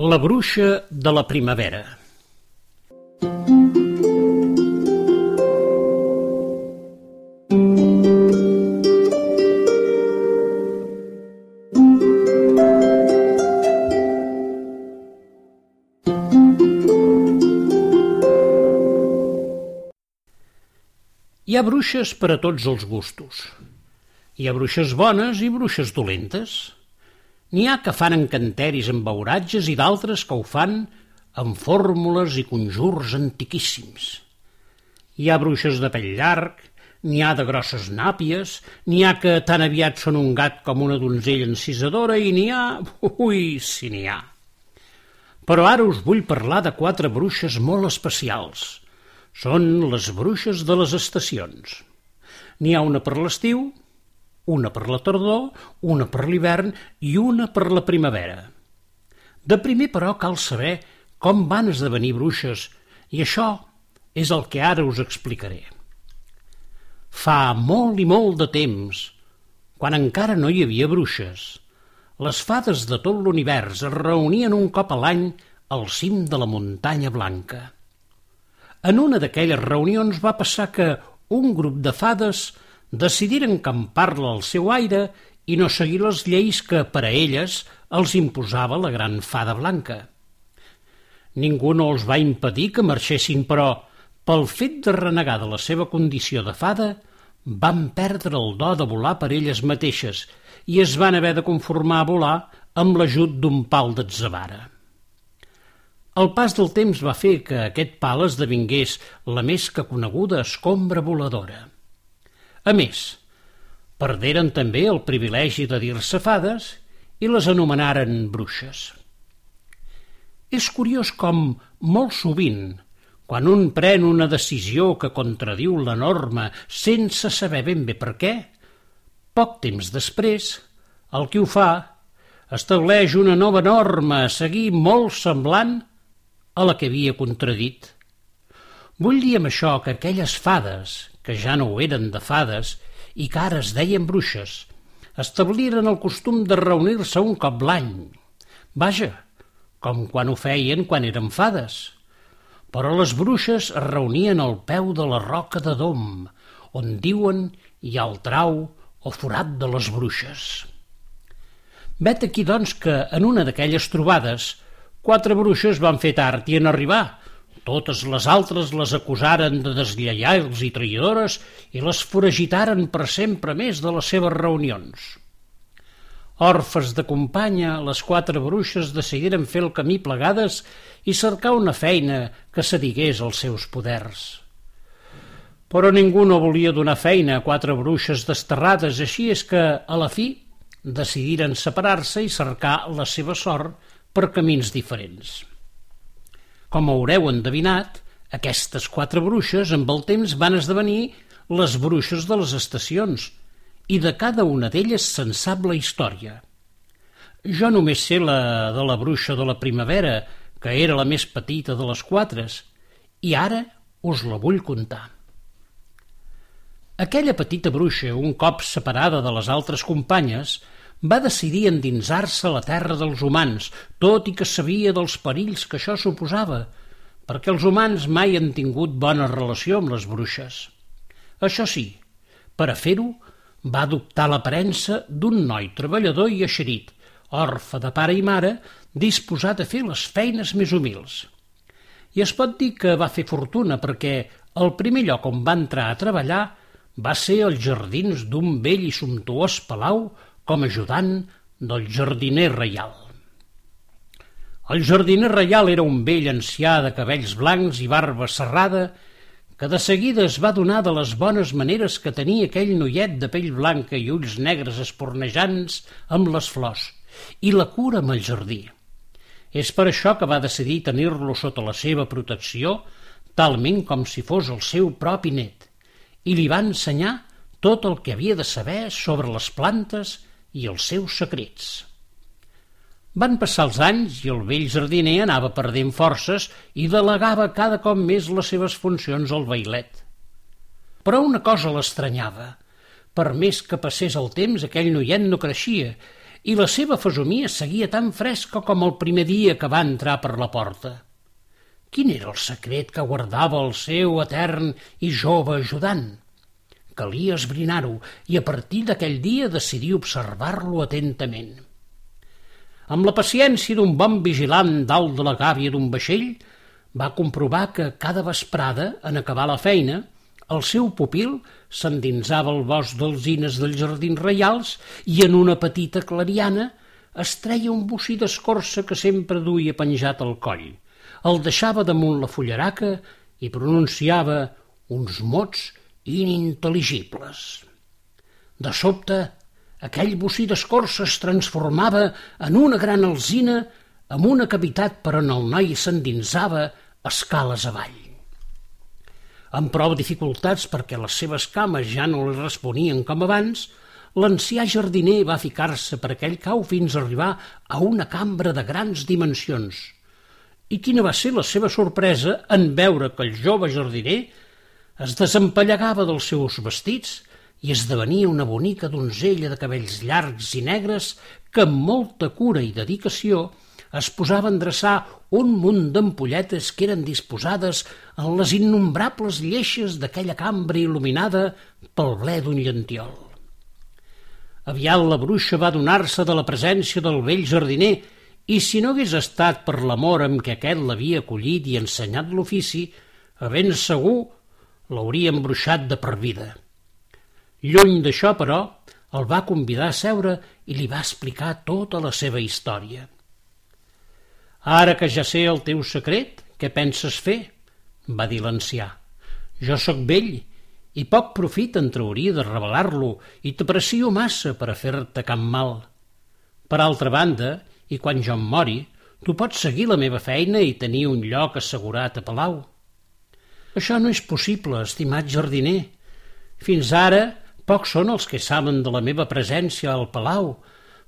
La bruixa de la primavera Hi ha bruixes per a tots els gustos. Hi ha bruixes bones i bruixes dolentes. N'hi ha que fan encanteris amb beuratges i d'altres que ho fan amb fórmules i conjurs antiquíssims. Hi ha bruixes de pell llarg, n'hi ha de grosses nàpies, n'hi ha que tan aviat són un gat com una donzella encisadora i n'hi ha... Ui, si n'hi ha! Però ara us vull parlar de quatre bruixes molt especials. Són les bruixes de les estacions. N'hi ha una per l'estiu, una per la tardor, una per l'hivern i una per la primavera. De primer, però, cal saber com van esdevenir bruixes, i això és el que ara us explicaré. Fa molt i molt de temps, quan encara no hi havia bruixes, les fades de tot l'univers es reunien un cop a l'any al cim de la muntanya blanca. En una d'aquelles reunions va passar que un grup de fades decidiren campar-la al seu aire i no seguir les lleis que per a elles els imposava la gran fada blanca. Ningú no els va impedir que marxessin, però, pel fet de renegar de la seva condició de fada, van perdre el do de volar per elles mateixes i es van haver de conformar a volar amb l'ajut d'un pal d'atzavara. El pas del temps va fer que aquest pal esdevingués la més que coneguda escombra voladora. A més, perderen també el privilegi de dir-se fades i les anomenaren bruixes. És curiós com, molt sovint, quan un pren una decisió que contradiu la norma sense saber ben bé per què, poc temps després, el qui ho fa estableix una nova norma a seguir molt semblant a la que havia contradit. Vull dir amb això que aquelles fades, que ja no ho eren de fades i que ara es deien bruixes, establiren el costum de reunir-se un cop l'any. Vaja, com quan ho feien quan eren fades. Però les bruixes es reunien al peu de la roca de Dom, on diuen hi ha el trau o forat de les bruixes. Vet aquí, doncs, que en una d'aquelles trobades Quatre bruixes van fer tard i en arribar. Totes les altres les acusaren de deslleials i traïdores i les foragitaren per sempre més de les seves reunions. Orfes de companya, les quatre bruixes decidiren fer el camí plegades i cercar una feina que s'adigués als seus poders. Però ningú no volia donar feina a quatre bruixes desterrades, així és que, a la fi, decidiren separar-se i cercar la seva sort per camins diferents. Com haureu endevinat, aquestes quatre bruixes amb el temps van esdevenir les bruixes de les estacions i de cada una d'elles se'n sap la història. Jo només sé la de la bruixa de la primavera, que era la més petita de les quatre, i ara us la vull contar. Aquella petita bruixa, un cop separada de les altres companyes, va decidir endinsar-se a la terra dels humans, tot i que sabia dels perills que això suposava, perquè els humans mai han tingut bona relació amb les bruixes. Això sí, per a fer-ho, va adoptar l'aparença d'un noi treballador i eixerit, orfe de pare i mare, disposat a fer les feines més humils. I es pot dir que va fer fortuna perquè el primer lloc on va entrar a treballar va ser als jardins d'un vell i sumptuós palau com ajudant del jardiner reial. El jardiner reial era un vell ancià de cabells blancs i barba serrada que de seguida es va donar de les bones maneres que tenia aquell noiet de pell blanca i ulls negres espornejants amb les flors i la cura amb el jardí. És per això que va decidir tenir-lo sota la seva protecció talment com si fos el seu propi net i li va ensenyar tot el que havia de saber sobre les plantes i els seus secrets. Van passar els anys i el vell jardiner anava perdent forces i delegava cada cop més les seves funcions al bailet. Però una cosa l'estranyava. Per més que passés el temps, aquell noiet no creixia i la seva fesomia seguia tan fresca com el primer dia que va entrar per la porta. Quin era el secret que guardava el seu etern i jove ajudant? Calia esbrinar-ho i a partir d'aquell dia decidir observar-lo atentament. Amb la paciència d'un bon vigilant dalt de la gàbia d'un vaixell, va comprovar que cada vesprada, en acabar la feina, el seu pupil s'endinsava al bosc d'alzines dels jardins reials i en una petita clariana es treia un bocí d'escorça que sempre duia penjat al coll. El deixava damunt la fullaraca i pronunciava uns mots inintel·ligibles. De sobte, aquell bocí d'escorça es transformava en una gran alzina amb una cavitat per on el noi s'endinsava escales avall. Amb prou dificultats perquè les seves cames ja no li responien com abans, l'ancià jardiner va ficar-se per aquell cau fins a arribar a una cambra de grans dimensions. I quina va ser la seva sorpresa en veure que el jove jardiner es desempallegava dels seus vestits i esdevenia una bonica donzella de cabells llargs i negres que amb molta cura i dedicació es posava a endreçar un munt d'ampolletes que eren disposades en les innombrables lleixes d'aquella cambra il·luminada pel ble d'un llantiol. Aviat la bruixa va donar-se de la presència del vell jardiner i si no hagués estat per l'amor amb què aquest l'havia acollit i ensenyat l'ofici, a ben segur l'hauria embruixat de per vida. Lluny d'això, però, el va convidar a seure i li va explicar tota la seva història. Ara que ja sé el teu secret, què penses fer? va dir l'ancià. Jo sóc vell i poc profit en trauria de revelar-lo i t'aprecio massa per a fer-te cap mal. Per altra banda, i quan jo em mori, tu pots seguir la meva feina i tenir un lloc assegurat a Palau. Això no és possible, estimat jardiner. Fins ara pocs són els que saben de la meva presència al palau,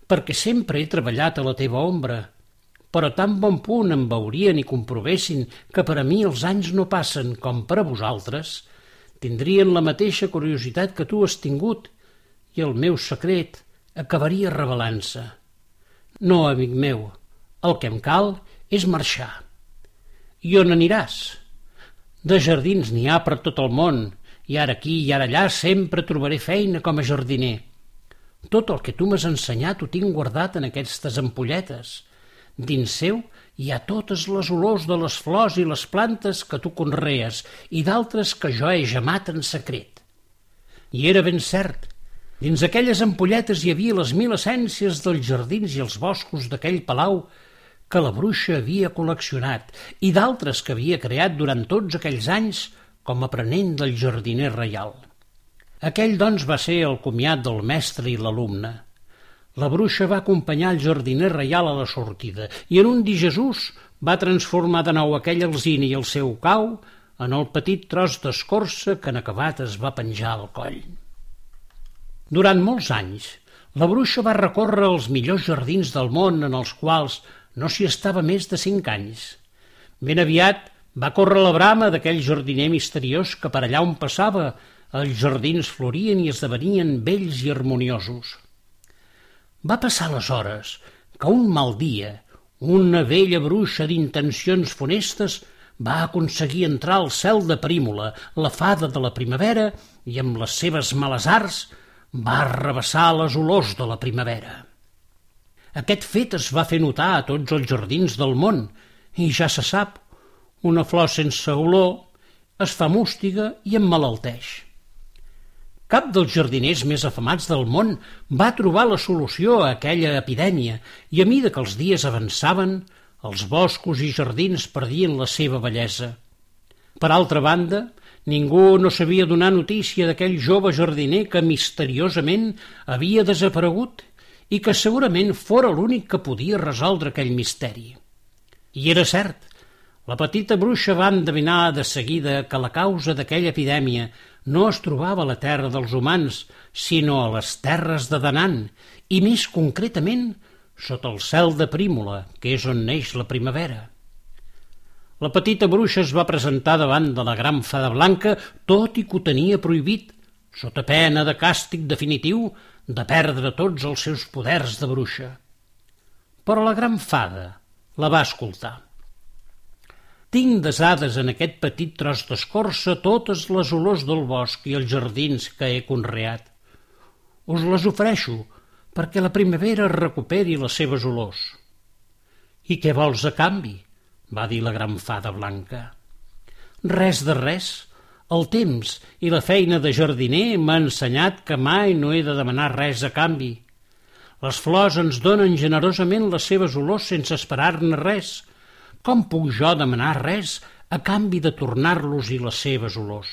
perquè sempre he treballat a la teva ombra. Però tan bon punt em veurien i comprovessin que per a mi els anys no passen com per a vosaltres, tindrien la mateixa curiositat que tu has tingut i el meu secret acabaria revelant-se. No, amic meu, el que em cal és marxar. I on aniràs? De jardins n'hi ha per tot el món, i ara aquí i ara allà sempre trobaré feina com a jardiner. Tot el que tu m'has ensenyat ho tinc guardat en aquestes ampolletes. Dins seu hi ha totes les olors de les flors i les plantes que tu conrees i d'altres que jo he gemat en secret. I era ben cert. Dins aquelles ampolletes hi havia les mil essències dels jardins i els boscos d'aquell palau que la bruixa havia col·leccionat i d'altres que havia creat durant tots aquells anys com aprenent del jardiner reial. Aquell, doncs, va ser el comiat del mestre i l'alumne. La bruixa va acompanyar el jardiner reial a la sortida i en un dir Jesús va transformar de nou aquell alzina i el seu cau en el petit tros d'escorça que en acabat es va penjar al coll. Durant molts anys, la bruixa va recórrer els millors jardins del món en els quals no s'hi estava més de cinc anys. Ben aviat va córrer la brama d'aquell jardiner misteriós que per allà on passava els jardins florien i esdevenien vells i harmoniosos. Va passar les hores que un mal dia, una vella bruixa d'intencions funestes, va aconseguir entrar al cel de Prímola, la fada de la primavera, i amb les seves males arts va arrabassar les olors de la primavera. Aquest fet es va fer notar a tots els jardins del món, i ja se sap, una flor sense olor es fa mústiga i emmalalteix. Cap dels jardiners més afamats del món va trobar la solució a aquella epidèmia i a mida que els dies avançaven, els boscos i jardins perdien la seva bellesa. Per altra banda, ningú no sabia donar notícia d'aquell jove jardiner que misteriosament havia desaparegut i que segurament fora l'únic que podia resoldre aquell misteri. I era cert, la petita bruixa va endevinar de seguida que la causa d'aquella epidèmia no es trobava a la terra dels humans, sinó a les terres de Danan, i més concretament sota el cel de Prímola, que és on neix la primavera. La petita bruixa es va presentar davant de la gran fada blanca, tot i que ho tenia prohibit, sota pena de càstig definitiu, de perdre tots els seus poders de bruixa. Però la gran fada la va escoltar. Tinc desades en aquest petit tros d'escorça totes les olors del bosc i els jardins que he conreat. Us les ofereixo perquè la primavera recuperi les seves olors. I què vols a canvi? va dir la gran fada blanca. Res de res, el temps i la feina de jardiner m'ha ensenyat que mai no he de demanar res a canvi. Les flors ens donen generosament les seves olors sense esperar-ne res. Com puc jo demanar res a canvi de tornar-los i les seves olors?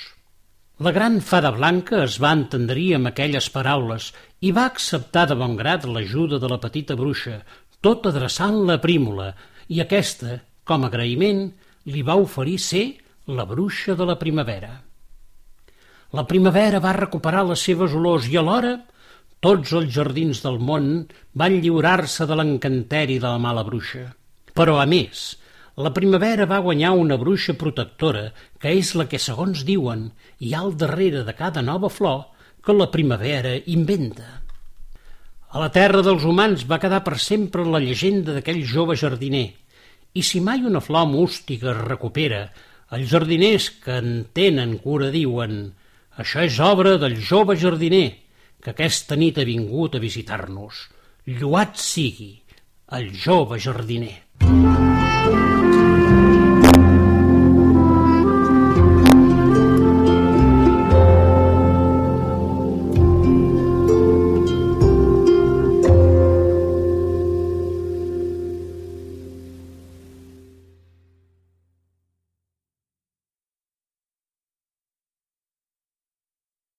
La gran fada blanca es va entendrir amb aquelles paraules i va acceptar de bon grat l'ajuda de la petita bruixa, tot adreçant-la a Prímola, i aquesta, com agraïment, li va oferir ser la bruixa de la primavera. La primavera va recuperar les seves olors i alhora tots els jardins del món van lliurar-se de l'encanteri de la mala bruixa. Però, a més, la primavera va guanyar una bruixa protectora que és la que, segons diuen, hi ha al darrere de cada nova flor que la primavera inventa. A la terra dels humans va quedar per sempre la llegenda d'aquell jove jardiner, i si mai una flor mústica es recupera, els jardiners que en tenen cura diuen això és obra del jove jardiner, que aquesta nit ha vingut a visitar-nos. Lluat sigui el jove jardiner.